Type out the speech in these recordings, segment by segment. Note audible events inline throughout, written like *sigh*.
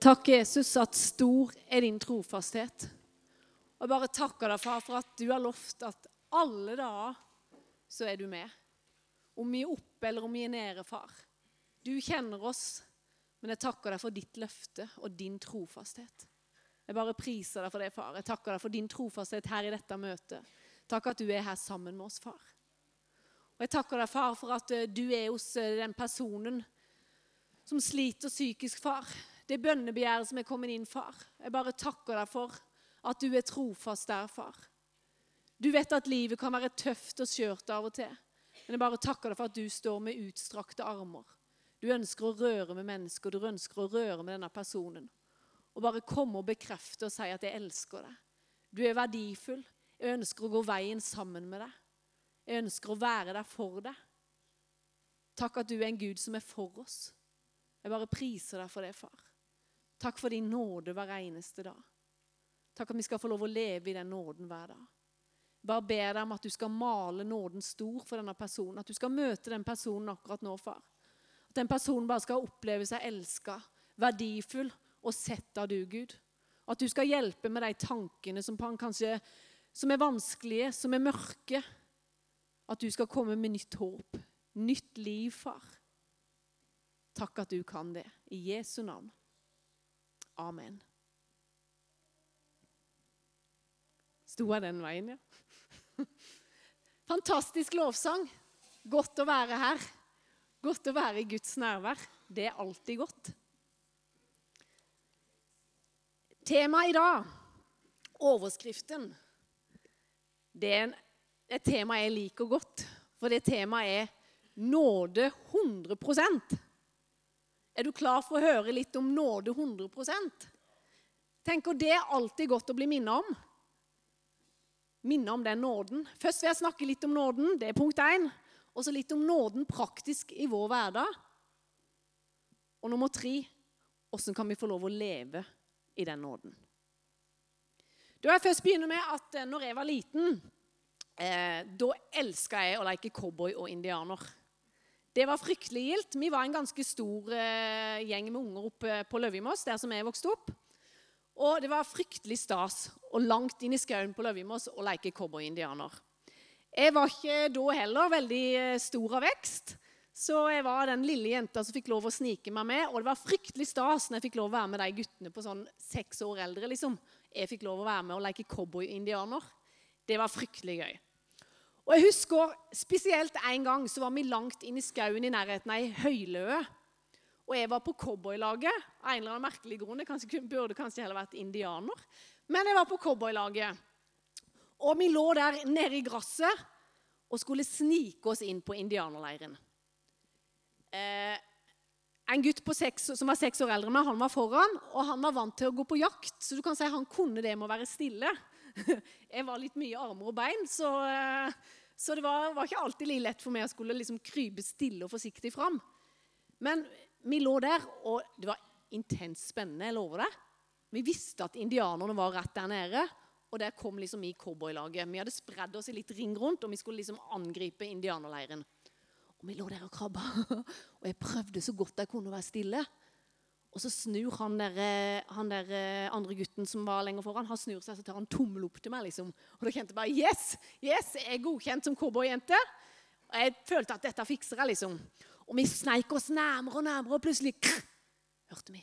Takk, Jesus, at stor er din trofasthet. Og jeg bare takker deg, far, for at du har lovt at alle dager så er du med. Om vi er oppe eller om vi er nede, far. Du kjenner oss, men jeg takker deg for ditt løfte og din trofasthet. Jeg bare priser deg for det, far. Jeg takker deg for din trofasthet her i dette møtet. Takk at du er her sammen med oss, far. Og jeg takker deg, far, for at eh, du er hos eh, den personen som sliter psykisk, far. Det bønnebegjæret som er kommet inn, far. Jeg bare takker deg for at du er trofast der, far. Du vet at livet kan være tøft og skjørt av og til. Men jeg bare takker deg for at du står med utstrakte armer. Du ønsker å røre med mennesker, du ønsker å røre med denne personen. Og bare komme og bekrefte og si at jeg elsker deg. Du er verdifull. Jeg ønsker å gå veien sammen med deg. Jeg ønsker å være der for deg. Takk at du er en Gud som er for oss. Jeg bare priser deg for det, far. Takk for din nåde hver eneste dag. Takk at vi skal få lov å leve i den nåden hver dag. Bare ber deg om at du skal male nåden stor for denne personen. At du skal møte den personen akkurat nå, far. At den personen bare skal oppleve seg elska, verdifull og sett av du, Gud. At du skal hjelpe med de tankene som kanskje som er vanskelige, som er mørke. At du skal komme med nytt håp, nytt liv, far. Takk at du kan det. I Jesu navn. Amen. Sto jeg den veien, ja? *laughs* Fantastisk lovsang. Godt å være her. Godt å være i Guds nærvær. Det er alltid godt. Temaet i dag, overskriften, det er et tema jeg liker godt. For det temaet er nåde 100 Er du klar for å høre litt om nåde 100% Tenker Det er alltid godt å bli minnet om. Minne om den nåden. Først vil jeg snakke litt om nåden. Det er punkt én. Og så litt om nåden praktisk i vår hverdag. Og nummer tre åssen kan vi få lov å leve i den nåden? Da jeg først begynner med at eh, når jeg var liten, eh, da elska jeg å leke cowboy og indianer. Det var fryktelig gildt. Vi var en ganske stor eh, gjeng med unger oppe på Løvimos, der som jeg vokste opp. Og det var fryktelig stas og langt inn i skauen på Løvimos å leke cowboy-indianer. Jeg var ikke da heller veldig eh, stor av vekst, så jeg var den lille jenta som fikk lov å snike meg med. Og det var fryktelig stas når jeg fikk lov å være med de guttene på sånn seks år eldre. liksom. Jeg fikk lov å være med og leke cowboy-indianer. Det var fryktelig gøy. Og jeg husker Spesielt en gang så var vi langt inn i skauen i nærheten av ei høyløe. Og jeg var på cowboylaget. Av en eller annen merkelig grunn. Jeg kanskje, burde kanskje heller vært indianer. Men jeg var på cowboylaget. Og vi lå der nede i gresset og skulle snike oss inn på indianerleiren. Eh, en gutt seks, som var seks år eldre enn meg, han var foran, og han var vant til å gå på jakt. Så du kan si han kunne det med å være stille. *laughs* Jeg var litt mye armer og bein, så, eh, så det var, var, ikke alltid like lett for meg å skulle liksom krype stille og forsiktig fram. Men vi lå der, og det var intenst spennende. jeg lover det. Vi visste at indianerne var rett der nede, og der kom liksom vi cowboylaget. Vi hadde spredd oss i litt ring rundt, og vi skulle liksom angripe indianerleiren. Og vi lå der og krabba, *laughs* og jeg prøvde så godt jeg kunne å være stille. Og så snur han der, han der, andre gutten som var lenger foran, han snur seg så tar han tommel opp til meg. liksom. Og da kjente jeg bare Yes! yes, Jeg er godkjent som cowboyjente. Og jeg følte at dette fikser jeg, liksom. Og vi sneik oss nærmere og nærmere, og plutselig krr, hørte vi.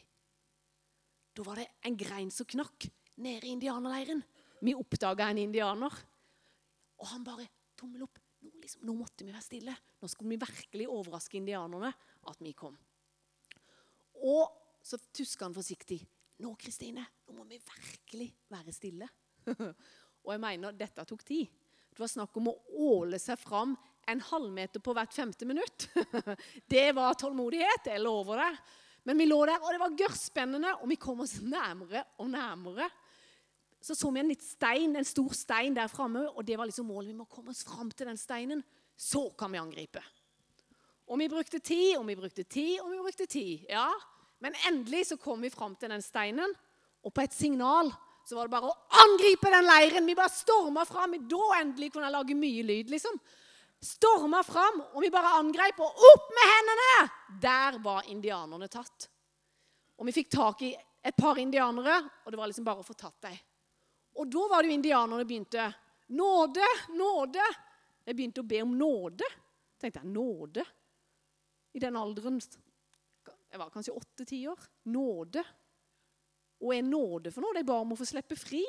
Da var det en grein som knakk nede i indianerleiren. Vi oppdaga en indianer. Og han bare Tommel opp. Nå, liksom, nå måtte vi være stille. Nå skulle vi virkelig overraske indianerne at vi kom. Og så tusker han forsiktig. 'Nå, Kristine, nå må vi virkelig være stille.' *laughs* og jeg mener, dette tok tid. Det var snakk om å åle seg fram en halvmeter på hvert femte minutt. *laughs* det var tålmodighet, jeg lover det. Men vi lå der, og det var gørrspennende, og vi kom oss nærmere og nærmere. Så så vi en litt stein, en stor stein der framme, og det var liksom målet. Vi må komme oss fram til den steinen. Så kan vi angripe. Og vi brukte tid, og vi brukte tid, og vi brukte tid. Ja, men endelig så kom vi fram til den steinen, og på et signal så var det bare å angripe den leiren. Vi bare storma fram. Da endelig kunne jeg lage mye lyd, liksom. Storma fram, og vi bare angrep, og opp med hendene! Der var indianerne tatt. Og vi fikk tak i et par indianere, og det var liksom bare å få tatt dem. Og da var det jo indianerne begynte Nåde! Nåde! Jeg begynte å be om nåde. tenkte jeg, nåde? I den alderen Jeg var kanskje åtte-ti år. Nåde. Og er nåde for noe? De ba om å få slippe fri.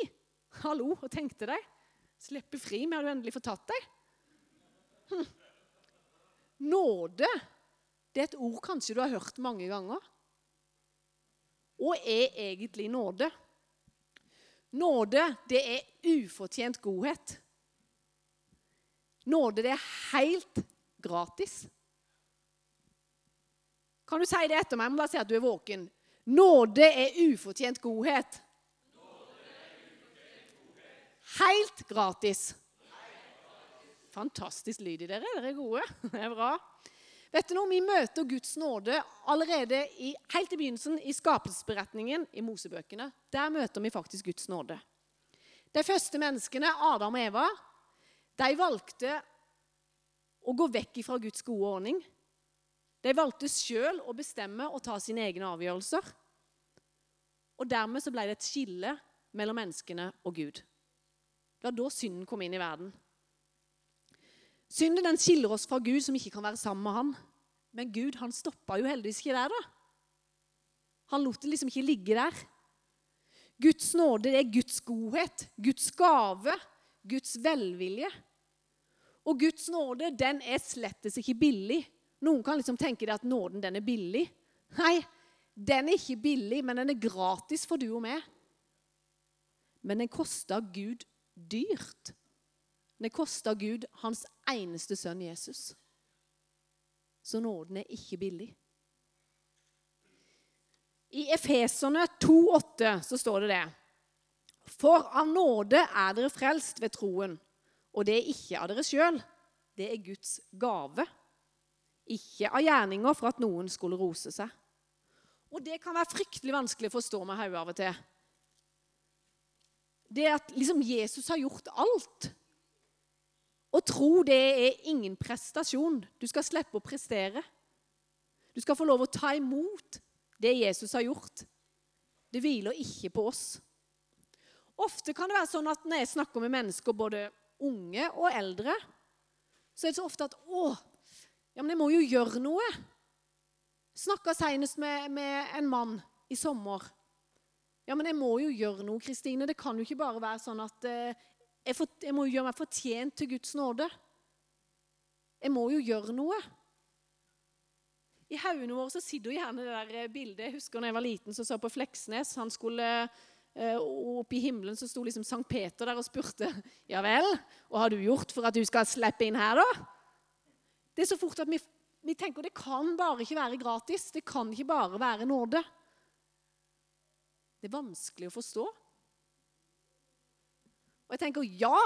Hallo, og tenkte de? Slippe fri? Vi hadde jo endelig fått tatt deg. Hm. Nåde, det er et ord kanskje du har hørt mange ganger. Og er egentlig nåde. Nåde, det er ufortjent godhet. Nåde, det er helt gratis. Kan du si det etter meg? Jeg må bare si at du er våken. Nåde er ufortjent godhet. Helt gratis. Fantastisk lyd i dere. Dere er gode. Det er bra. Vet du noe? Vi møter Guds nåde allerede i, helt i begynnelsen i skapelsesberetningen i Mosebøkene. Der møter vi faktisk Guds nåde. De første menneskene, Adam og Eva, de valgte å gå vekk fra Guds gode ordning. De valgte sjøl å bestemme og ta sine egne avgjørelser. Og Dermed så ble det et skille mellom menneskene og Gud. Det var da synden kom inn i verden. Synden den skiller oss fra Gud, som ikke kan være sammen med han. Men Gud han stoppa jo heldigvis ikke der. da. Han lot det liksom ikke ligge der. Guds nåde det er Guds godhet, Guds gave, Guds velvilje. Og Guds nåde den er slettes ikke billig. Noen kan liksom tenke at nåden den er billig. Nei, den er ikke billig, men den er gratis for du og meg. Men den kosta Gud dyrt. Den kosta Gud hans eneste sønn Jesus. Så nåden er ikke billig. I Efeserne 2,8 så står det det. For av nåde er dere frelst ved troen, og det er ikke av dere sjøl. Det er Guds gave. Ikke av gjerninger for at noen skulle rose seg. Og det kan være fryktelig vanskelig å forstå med hodet av og til. Det at liksom Jesus har gjort alt. Å tro det er ingen prestasjon. Du skal slippe å prestere. Du skal få lov å ta imot det Jesus har gjort. Det hviler ikke på oss. Ofte kan det være sånn at når jeg snakker med mennesker, både unge og eldre, så er det så ofte at 'Å, ja, men jeg må jo gjøre noe.' Snakka senest med, med en mann i sommer. Ja, men jeg må jo gjøre noe, Kristine. Det kan jo ikke bare være sånn at eh, jeg, for, jeg må jo gjøre meg fortjent til Guds nåde. Jeg må jo gjøre noe. I haugene våre så sitter jo gjerne det der eh, bildet. Jeg husker da jeg var liten, så så på Fleksnes. Han skulle uh, opp i himmelen, så sto liksom Sankt Peter der og spurte Ja vel, hva har du gjort for at du skal slippe inn her, da? Det er så fort at vi, vi tenker det kan bare ikke være gratis. Det kan ikke bare være nåde. Det er vanskelig å forstå. Og jeg tenker ja,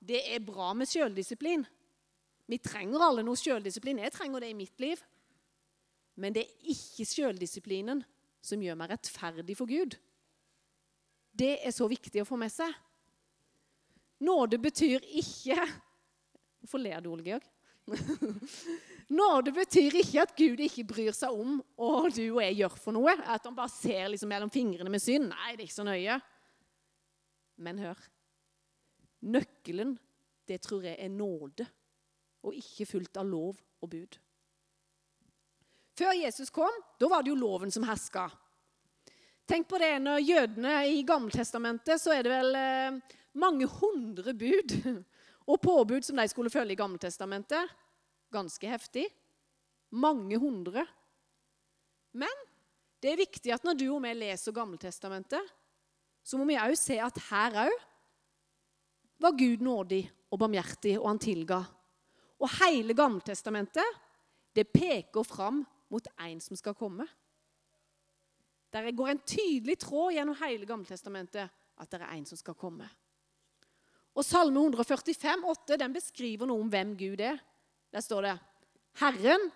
det er bra med sjøldisiplin. Vi trenger alle noe sjøldisiplin. Jeg trenger det i mitt liv. Men det er ikke sjøldisiplinen som gjør meg rettferdig for Gud. Det er så viktig å få med seg. Nåde betyr ikke Hvorfor ler du, Ole Georg? *laughs* Nåde betyr ikke at Gud ikke bryr seg om hva du og jeg gjør for noe. At han bare ser liksom mellom fingrene med synd. Nei, det er ikke så nøye. Men hør. Nøkkelen, det tror jeg er nåde, og ikke fullt av lov og bud. Før Jesus kom, da var det jo loven som herska. Tenk på det når jødene i Gammeltestamentet så er det vel eh, mange hundre bud *laughs* og påbud som de skulle følge i Gammeltestamentet. Ganske heftig. Mange hundre. Men det er viktig at når du og vi leser Gammeltestamentet, så må vi òg se at her òg var Gud nådig og barmhjertig, og han tilga. Og hele Gammeltestamentet det peker fram mot en som skal komme. Der går en tydelig tråd gjennom hele Gammeltestamentet at det er en som skal komme. Og Salme 145, 8, den beskriver noe om hvem Gud er. Der står det Herren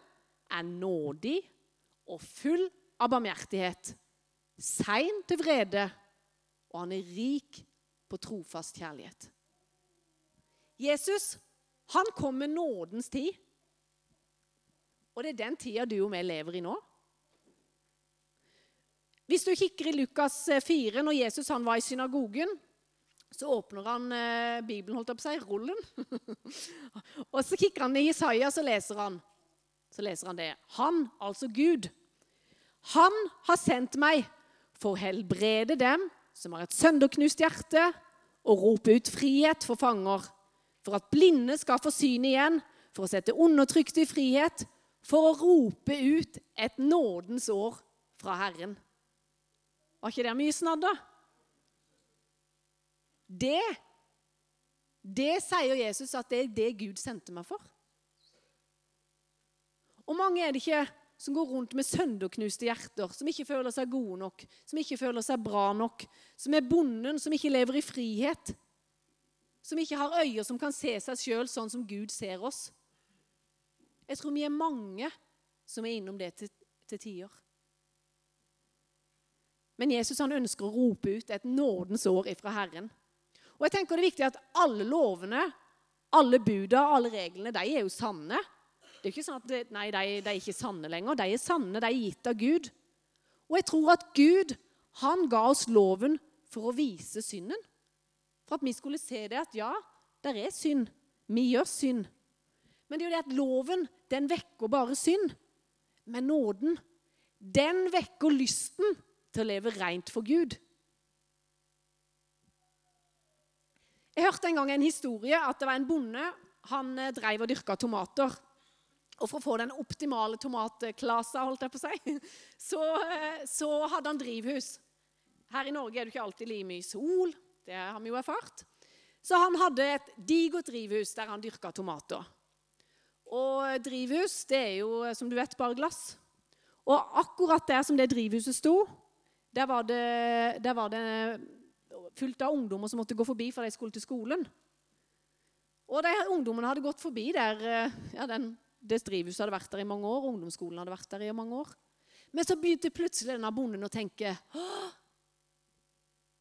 er nådig og full av barmhjertighet, sein til vrede, og han er rik på trofast kjærlighet. Jesus han kom med nådens tid. Og det er den tida du og vi lever i nå. Hvis du kikker i Lukas 4, når Jesus han var i synagogen, så åpner han eh, Bibelen, holdt jeg på å si, rullen. *laughs* og så kikker han i Isaiah, så leser han. Så leser han det. Han, altså Gud, han har sendt meg for å helbrede dem som har et sønderknust hjerte, og rope ut frihet for fanger, for at blinde skal få syn igjen, for å sette undertrykte i frihet, for å rope ut et nådens år fra Herren. Var ikke det mye snadda? Det, det sier Jesus at det er det Gud sendte meg for. Og mange er det ikke som går rundt med sønderknuste hjerter, som ikke føler seg gode nok, som ikke føler seg bra nok, som er bonden, som ikke lever i frihet, som ikke har øyne som kan se seg sjøl sånn som Gud ser oss. Jeg tror vi er mange som er innom det til, til tider. Men Jesus han ønsker å rope ut et nådens år ifra Herren. Og jeg tenker Det er viktig at alle lovene, alle buda, alle reglene, de er jo sanne. Det er ikke sånn at nei, de, de er ikke sanne lenger. De er sanne, de er gitt av Gud. Og jeg tror at Gud han ga oss loven for å vise synden. For at vi skulle se det at ja, der er synd. Vi gjør synd. Men det er jo det at loven den vekker bare synd. Men nåden, den vekker lysten til å leve rent for Gud. Jeg hørte en gang en historie at det var en bonde. Han eh, drev og dyrka tomater. Og For å få den optimale tomatklasa, holdt jeg på å si, *laughs* så, eh, så, hadde han drivhus. Her i Norge er det ikke alltid like mye sol. Det har vi jo erfart. Så han hadde et digert drivhus der han dyrka tomater. Og drivhus det er jo, som du vet, bare glass. Og akkurat der som det drivhuset sto, der var, det, der var det fullt av ungdommer som måtte gå forbi for de skulle til skolen. Og de ungdommene hadde gått forbi der eh, ja, den, Det drivhuset hadde vært der i mange år. Ungdomsskolen hadde vært der i mange år. Men så begynte plutselig denne bonden å tenke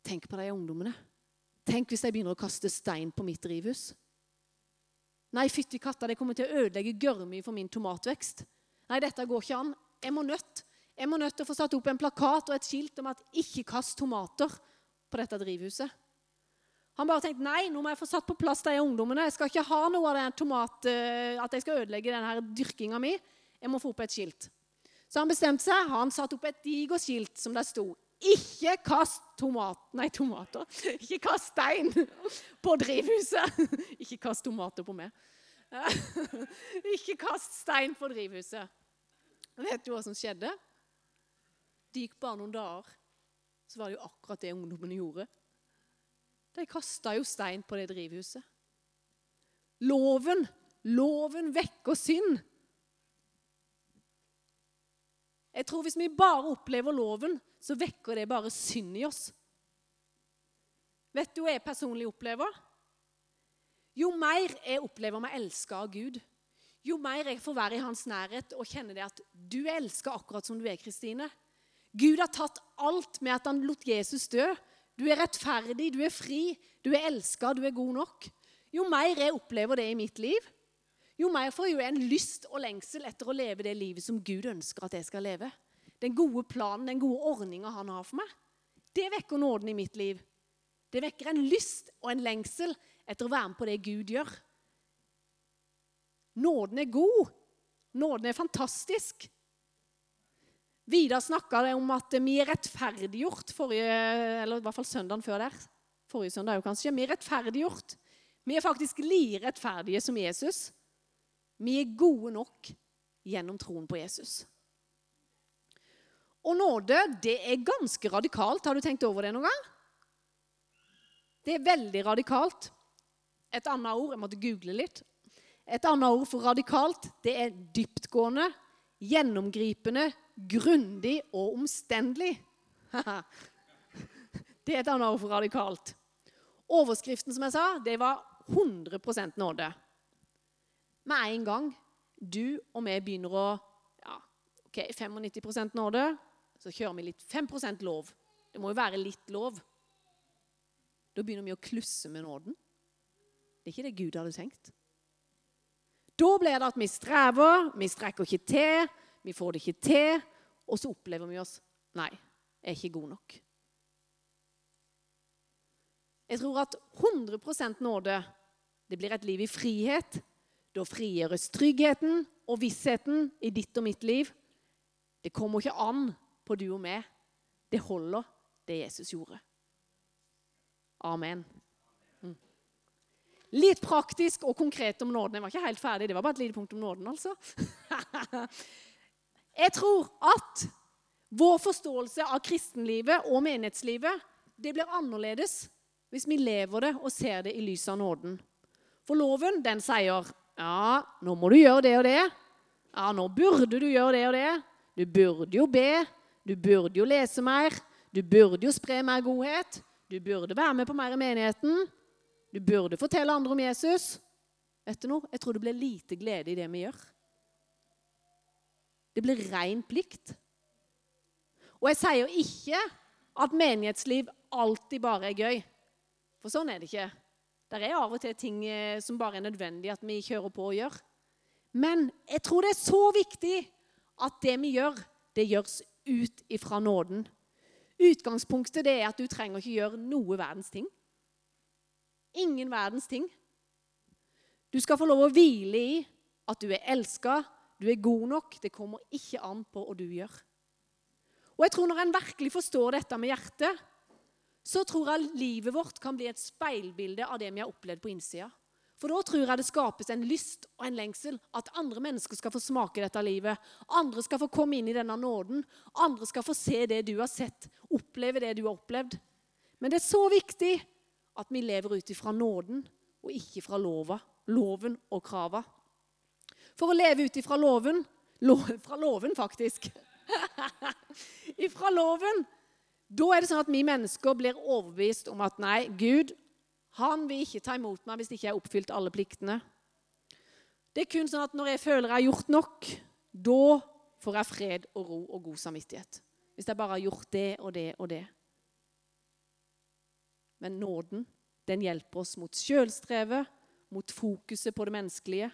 Tenk på de ungdommene. Tenk hvis de begynner å kaste stein på mitt drivhus. Nei, fytti katta, det kommer til å ødelegge gørrmye for min tomatvekst. Nei, dette går ikke an. Jeg må nødt jeg må nødt til å få satt opp en plakat og et skilt om at 'ikke kast tomater' på dette drivhuset. Han bare tenkte nei, nå må jeg få satt på plass de ungdommene. Jeg skal ikke ha noe av den tomat, eh, at jeg skal ødelegge denne dyrkinga mi. Jeg må få opp et skilt. Så han bestemte seg. Han satte opp et digert skilt som der sto 'Ikke kast tomat, nei, tomater. *laughs* Ikke kast stein på drivhuset.' *laughs* Ikke kast tomater på meg. *laughs* Ikke kast stein på drivhuset. Vet du hva som skjedde? Det gikk bare noen dager, så var det jo akkurat det ungdommene gjorde. De kasta jo stein på det drivhuset. Loven, loven vekker synd. Jeg tror Hvis vi bare opplever loven, så vekker det bare synd i oss. Vet du hva jeg personlig opplever? Jo mer jeg opplever meg elska av Gud, jo mer jeg får være i hans nærhet og kjenne det at du er elska akkurat som du er, Kristine, Gud har tatt alt med at han lot Jesus dø. Du er rettferdig, du er fri, du er elska, du er god nok. Jo mer jeg opplever det i mitt liv, jo mer får jeg en lyst og lengsel etter å leve det livet som Gud ønsker at jeg skal leve. Den gode planen, den gode ordninga han har for meg. Det vekker nåden i mitt liv. Det vekker en lyst og en lengsel etter å være med på det Gud gjør. Nåden er god. Nåden er fantastisk. Vidar snakka om at vi er rettferdiggjort forrige, eller i hvert fall søndagen før der. Forrige søndag jo kanskje. Vi er rettferdiggjort. Vi er faktisk like rettferdige som Jesus. Vi er gode nok gjennom troen på Jesus. Og nåde, det er ganske radikalt. Har du tenkt over det noen gang? Det er veldig radikalt. Et annet ord Jeg måtte google litt. Et annet ord for radikalt, det er dyptgående, gjennomgripende, grundig og omstendelig. *laughs* det er et annet ord for radikalt. Overskriften som jeg sa, det var 100% nåde. Med en gang du og vi begynner å ja, ok, 95% nåde, så kjører vi litt 5% lov. Det må jo være litt lov. Da begynner vi å klusse med nåden. Det er ikke det Gud hadde tenkt. Da blir det at vi strever, vi strekker ikke til, vi får det ikke til, og så opplever vi oss Nei, er ikke god nok. Jeg tror at 100% nåde det blir et liv i frihet. Da frigjøres tryggheten og vissheten i ditt og mitt liv. Det kommer ikke an på du og meg. Det holder, det Jesus gjorde. Amen. Litt praktisk og konkret om nåden. Jeg var ikke helt ferdig. Det var bare et lite punkt om nåden, altså. *laughs* Jeg tror at vår forståelse av kristenlivet og menighetslivet det blir annerledes hvis vi lever det og ser det i lys av nåden. For loven, den sier ja, nå må du gjøre det og det. Ja, nå burde du gjøre det og det. Du burde jo be. Du burde jo lese mer. Du burde jo spre mer godhet. Du burde være med på mer i menigheten. Du burde fortelle andre om Jesus. Vet du noe? Jeg tror det blir lite glede i det vi gjør. Det blir ren plikt. Og jeg sier ikke at menighetsliv alltid bare er gøy. For sånn er det ikke. Det er av og til ting eh, som bare er nødvendig at vi kjører på og gjør. Men jeg tror det er så viktig at det vi gjør, det gjøres ut ifra nåden. Utgangspunktet er at du trenger ikke gjøre noe verdens ting. Ingen verdens ting. Du skal få lov å hvile i at du er elska, du er god nok. Det kommer ikke an på hva du gjør. Og jeg tror Når en virkelig forstår dette med hjertet, så tror jeg livet vårt kan bli et speilbilde av det vi har opplevd på innsida. For da tror jeg det skapes en lyst og en lengsel. At andre mennesker skal få smake dette livet. Andre skal få komme inn i denne nåden. Andre skal få se det du har sett, oppleve det du har opplevd. Men det er så viktig at vi lever ut ifra nåden og ikke fra lova, loven og krava. For å leve ut ifra loven lo, Fra loven, faktisk. *laughs* ifra loven da er det sånn at vi mennesker blir overbevist om at nei, Gud han vil ikke ta imot meg hvis ikke jeg har oppfylt alle pliktene. Det er kun sånn at når jeg føler jeg har gjort nok, da får jeg fred og ro og god samvittighet. Hvis jeg bare har gjort det og det og det. Men nåden, den hjelper oss mot sjølstrevet, mot fokuset på det menneskelige.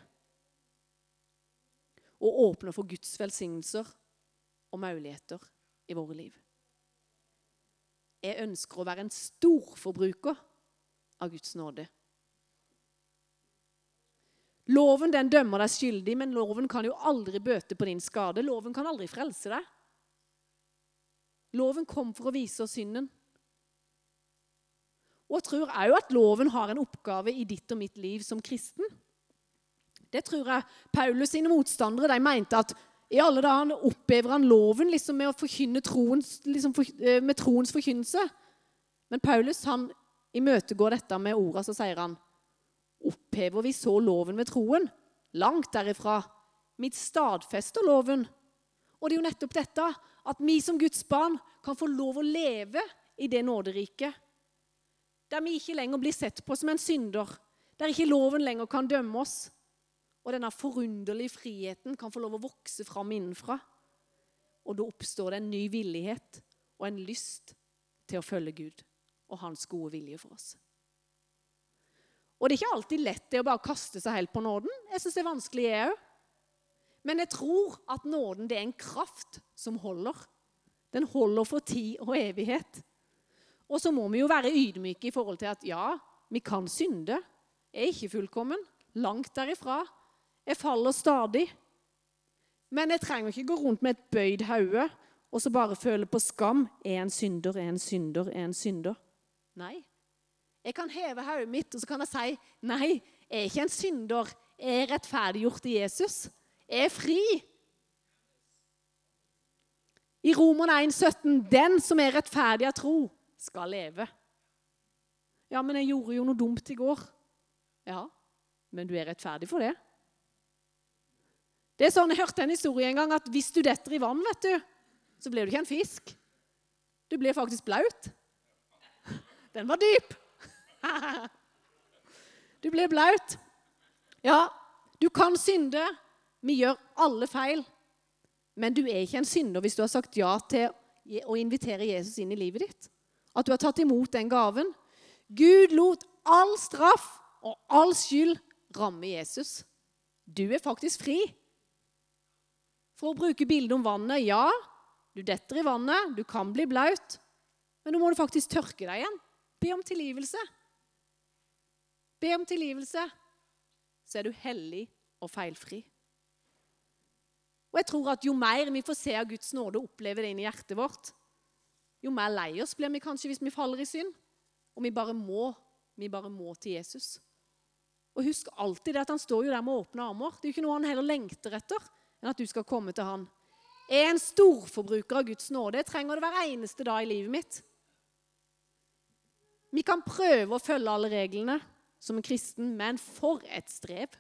Og åpner for Guds velsignelser og muligheter i våre liv. Jeg ønsker å være en storforbruker av Guds nåde. Loven den dømmer deg skyldig, men loven kan jo aldri bøte på din skade. Loven kan aldri frelse deg. Loven kom for å vise oss synden. Og jeg tror òg at loven har en oppgave i ditt og mitt liv som kristen. Det tror jeg Paulus sine motstandere de mente at i alle dager opphever han loven liksom, med, å troens, liksom, for, med troens forkynnelse. Men Paulus han imøtegår dette med orda, så sier han Opphever vi så loven ved troen? Langt derifra. Mitt stadfester loven. Og det er jo nettopp dette at vi som Guds barn kan få lov å leve i det nåderiket. Der vi ikke lenger blir sett på som en synder. Der ikke loven lenger kan dømme oss og denne forunderlige friheten kan få lov å vokse fram innenfra. Og da oppstår det en ny villighet og en lyst til å følge Gud og hans gode vilje for oss. Og det er ikke alltid lett det å bare kaste seg helt på nåden. Jeg syns det er vanskelig, jeg òg. Men jeg tror at nåden det er en kraft som holder. Den holder for tid og evighet. Og så må vi jo være ydmyke i forhold til at ja, vi kan synde. Jeg er ikke fullkommen. Langt derifra. Jeg faller stadig. Men jeg trenger ikke gå rundt med et bøyd hode og så bare føle på skam. Er en synder, er en synder, er en synder. Nei. Jeg kan heve hodet mitt og så kan jeg si nei, jeg er ikke en synder. Jeg er rettferdiggjort i Jesus. Jeg er fri. I Romerne 1,17.: Den som er rettferdig av tro, skal leve. Ja, men jeg gjorde jo noe dumt i går. Ja, men du er rettferdig for det. Det er sånn, Jeg hørte en historie en gang at hvis du detter i vann, vet du, så blir du ikke en fisk. Du blir faktisk blaut. Den var dyp. *laughs* Du blir blaut. Ja, du kan synde. Vi gjør alle feil. Men du er ikke en synder hvis du har sagt ja til å invitere Jesus inn i livet ditt. At du har tatt imot den gaven. Gud lot all straff og all skyld ramme Jesus. Du er faktisk fri. For å bruke bildet om vannet ja, Du detter i vannet, du kan bli blaut, men nå må du faktisk tørke deg igjen. Be om tilgivelse. Be om tilgivelse, så er du hellig og feilfri. Og jeg tror at Jo mer vi får se av Guds nåde og oppleve det inn i hjertet vårt, jo mer lei oss blir vi kanskje hvis vi faller i synd. Og vi bare må, vi bare må til Jesus. Og husk alltid det at han står jo der med åpne armer. Det er jo ikke noe han heller lengter etter enn at du skal komme til han. Jeg er en storforbruker av Guds nåde. Jeg trenger det hver eneste dag i livet mitt. Vi kan prøve å følge alle reglene som en kristen, men for et strev.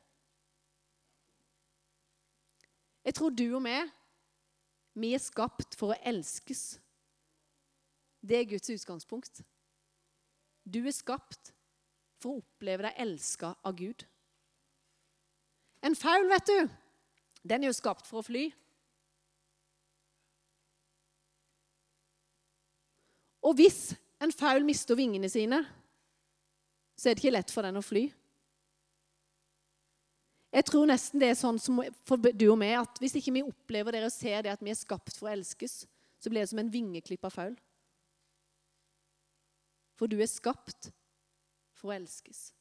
Jeg tror du og meg, vi er skapt for å elskes. Det er Guds utgangspunkt. Du er skapt for å oppleve deg elska av Gud. En faul, vet du, den er jo skapt for å fly. Og hvis en faul mister vingene sine, så er det ikke lett for den å fly. Jeg tror nesten det er sånn som for du og meg, at hvis ikke vi opplever det og ser det at vi er skapt for å elskes, så blir det som en vingeklippa faul. For du er skapt for å elskes.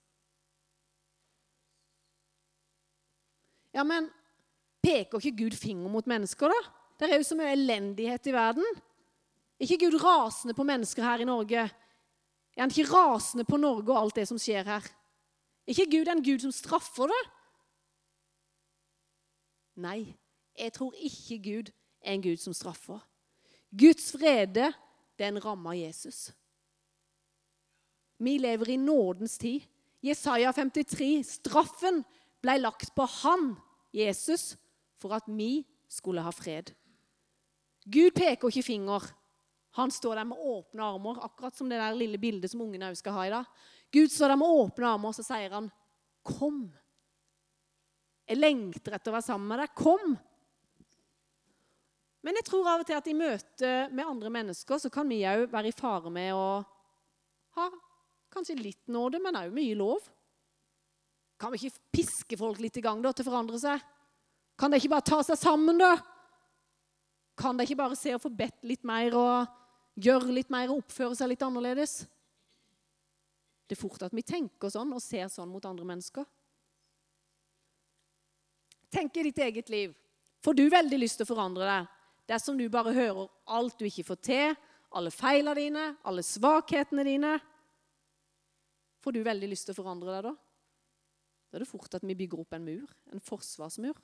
Ja, men peker ikke Gud finger mot mennesker, da? Det er jo så mye elendighet i verden. Er ikke Gud rasende på mennesker her i Norge? Er han ikke rasende på Norge og alt det som skjer her? Er ikke Gud en Gud som straffer det? Nei, jeg tror ikke Gud er en Gud som straffer. Guds frede, den rammer Jesus. Vi lever i nådens tid. Jesaja 53. Straffen ble lagt på han, Jesus, for at vi skulle ha fred. Gud peker ikke finger. Han står der med åpne armer, akkurat som det der lille bildet som ungene også skal ha i dag. Gud står der med åpne armer, og så sier han, 'Kom'. Jeg lengter etter å være sammen med deg. Kom! Men jeg tror av og til at i møte med andre mennesker så kan vi òg være i fare med å ha kanskje litt nåde, men òg mye lov. Kan vi ikke piske folk litt i gang da, til å forandre seg? Kan de ikke bare ta seg sammen, da? Kan de ikke bare se og få bedt litt mer og gjøre litt mer og oppføre seg litt annerledes? Det er fort at vi tenker sånn og ser sånn mot andre mennesker. Tenk i ditt eget liv. Får du veldig lyst til å forandre deg dersom du bare hører alt du ikke får til, alle feilene dine, alle svakhetene dine? Får du veldig lyst til å forandre deg da? Da er det fort at vi bygger opp en mur, en forsvarsmur.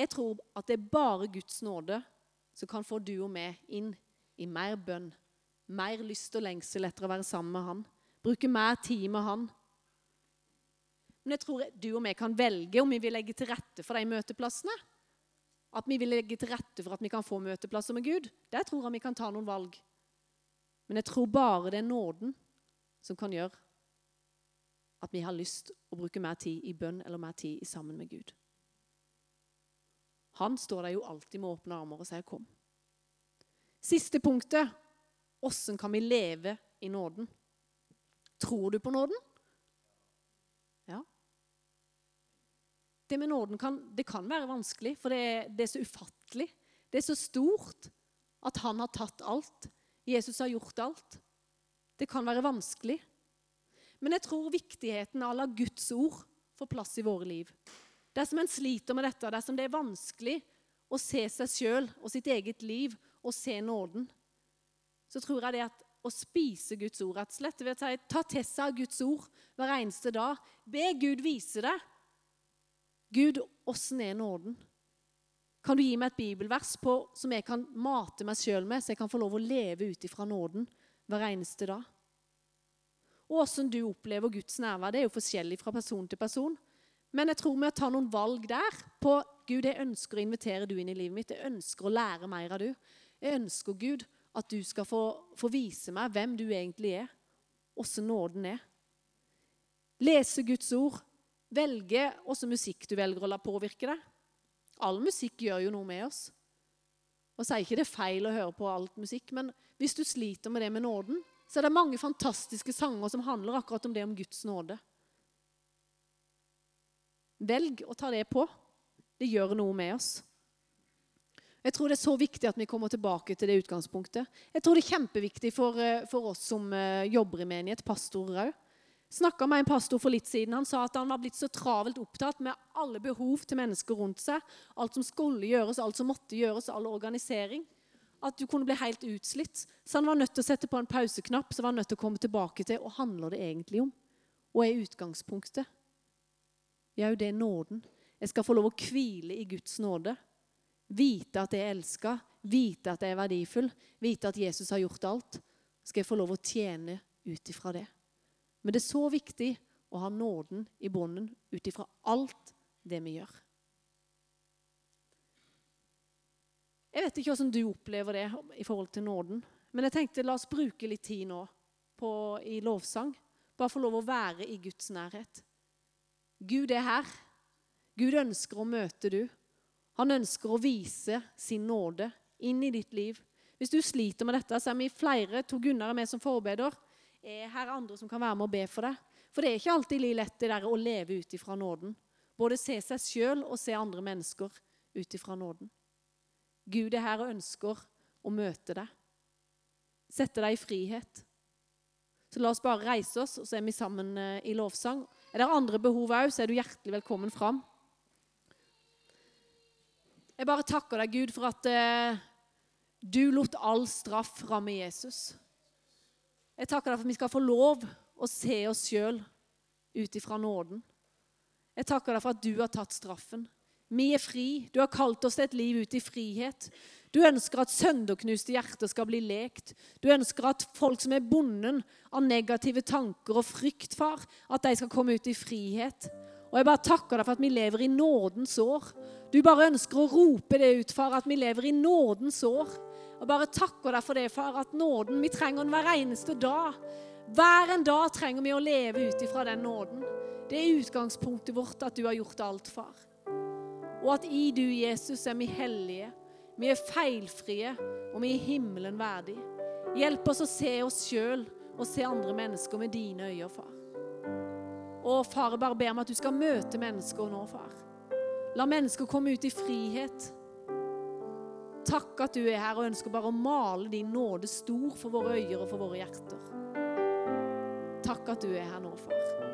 Jeg tror at det er bare Guds nåde som kan få du og meg inn i mer bønn, mer lyst og lengsel etter å være sammen med Han, bruke mer tid med Han men jeg tror du og vi kan velge om vi vil legge til rette for de møteplassene. At vi vil legge til rette for at vi kan få møteplasser med Gud. Der tror jeg vi kan ta noen valg. Men jeg tror bare det er nåden som kan gjøre at vi har lyst å bruke mer tid i bønn eller mer tid sammen med Gud. Han står der jo alltid med åpne armer og sier 'kom'. Siste punktet åssen kan vi leve i nåden? Tror du på nåden? Ja. Det med nåden kan, det kan være vanskelig, for det, det, er så ufattelig. Det er så stort at han har tatt alt. Jesus har gjort alt. Det kan være vanskelig. Men jeg tror viktigheten av å la Guds ord få plass i våre liv. Dersom en sliter med dette, dersom det er vanskelig å se seg sjøl og sitt eget liv og se nåden, så tror jeg det at å spise Guds ord rett og slett, vil si, Ta til seg Guds ord hver eneste dag. Be Gud vise deg. Gud, åssen er nåden? Kan du gi meg et bibelvers på, som jeg kan mate meg sjøl med, så jeg kan få lov å leve ut ifra nåden hver eneste dag? Og åssen du opplever Guds nærvær, det er jo forskjellig fra person til person. Men jeg tror vi tar noen valg der på Gud, jeg ønsker å invitere du inn i livet mitt. Jeg ønsker å lære mer av du. Jeg ønsker, Gud, at du skal få, få vise meg hvem du egentlig er, åssen nåden er. Lese Guds ord, Velge åssen musikk du velger å la påvirke deg. All musikk gjør jo noe med oss. Og sier ikke det er feil å høre på alt musikk, men hvis du sliter med det med nåden, så er det mange fantastiske sanger som handler akkurat om det om Guds nåde. Velg å ta det på. Det gjør noe med oss. Jeg tror det er så viktig at vi kommer tilbake til det utgangspunktet. Jeg tror det er kjempeviktig for, eh, for oss som eh, jobber i menighet, pastorer òg. Snakka med en pastor for litt siden. Han sa at han var blitt så travelt opptatt med alle behov til mennesker rundt seg. Alt som skulle gjøres, alt som måtte gjøres, all organisering. At du kunne bli helt utslitt. Så han var nødt til å sette på en pauseknapp så var han nødt til å komme tilbake til hva handler det egentlig om. Og er utgangspunktet? Ja, det er nåden. Jeg skal få lov å hvile i Guds nåde. Vite at jeg er elska, vite at jeg er verdifull, vite at Jesus har gjort alt. Skal jeg få lov å tjene ut ifra det. Men det er så viktig å ha nåden i bånden ut ifra alt det vi gjør. Jeg vet ikke hvordan du opplever det i forhold til nåden. Men jeg tenkte la oss bruke litt tid nå på, i lovsang. Bare få lov å være i Guds nærhet. Gud er her. Gud ønsker å møte du. Han ønsker å vise sin nåde inn i ditt liv. Hvis du sliter med dette, så er vi flere. To Gunnar er med som forbeder er her andre som kan være med og be for deg. For det er ikke alltid lett det der å leve ut ifra nåden. Både se seg sjøl og se andre mennesker ut ifra nåden. Gud er her og ønsker å møte deg. Sette deg i frihet. Så la oss bare reise oss, og så er vi sammen eh, i lovsang. Er det andre behov òg, så er du hjertelig velkommen fram. Jeg bare takker deg, Gud, for at eh, du lot all straff ramme Jesus. Jeg takker deg for at vi skal få lov å se oss sjøl ut ifra nåden. Jeg takker deg for at du har tatt straffen. Vi er fri. Du har kalt oss til et liv ut i frihet. Du ønsker at sønderknuste hjerter skal bli lekt. Du ønsker at folk som er bonden av negative tanker og frykt, far, at de skal komme ut i frihet. Og jeg bare takker deg for at vi lever i nådens år. Du bare ønsker å rope det ut, far, at vi lever i nådens år. Og bare takker deg for det, far, at nåden Vi trenger den hver eneste dag. Hver en dag trenger vi å leve ut ifra den nåden. Det er utgangspunktet vårt at du har gjort alt, far. Og at i du, Jesus, er vi hellige. Vi er feilfrie, og vi er himmelen verdig. Hjelp oss å se oss sjøl og se andre mennesker med dine øyne, far. Og far, bare ber om at du skal møte mennesker nå, far. La mennesker komme ut i frihet. Takk at du er her og ønsker bare å male din nåde stor for våre øyer og for våre hjerter. Takk at du er her nå, far.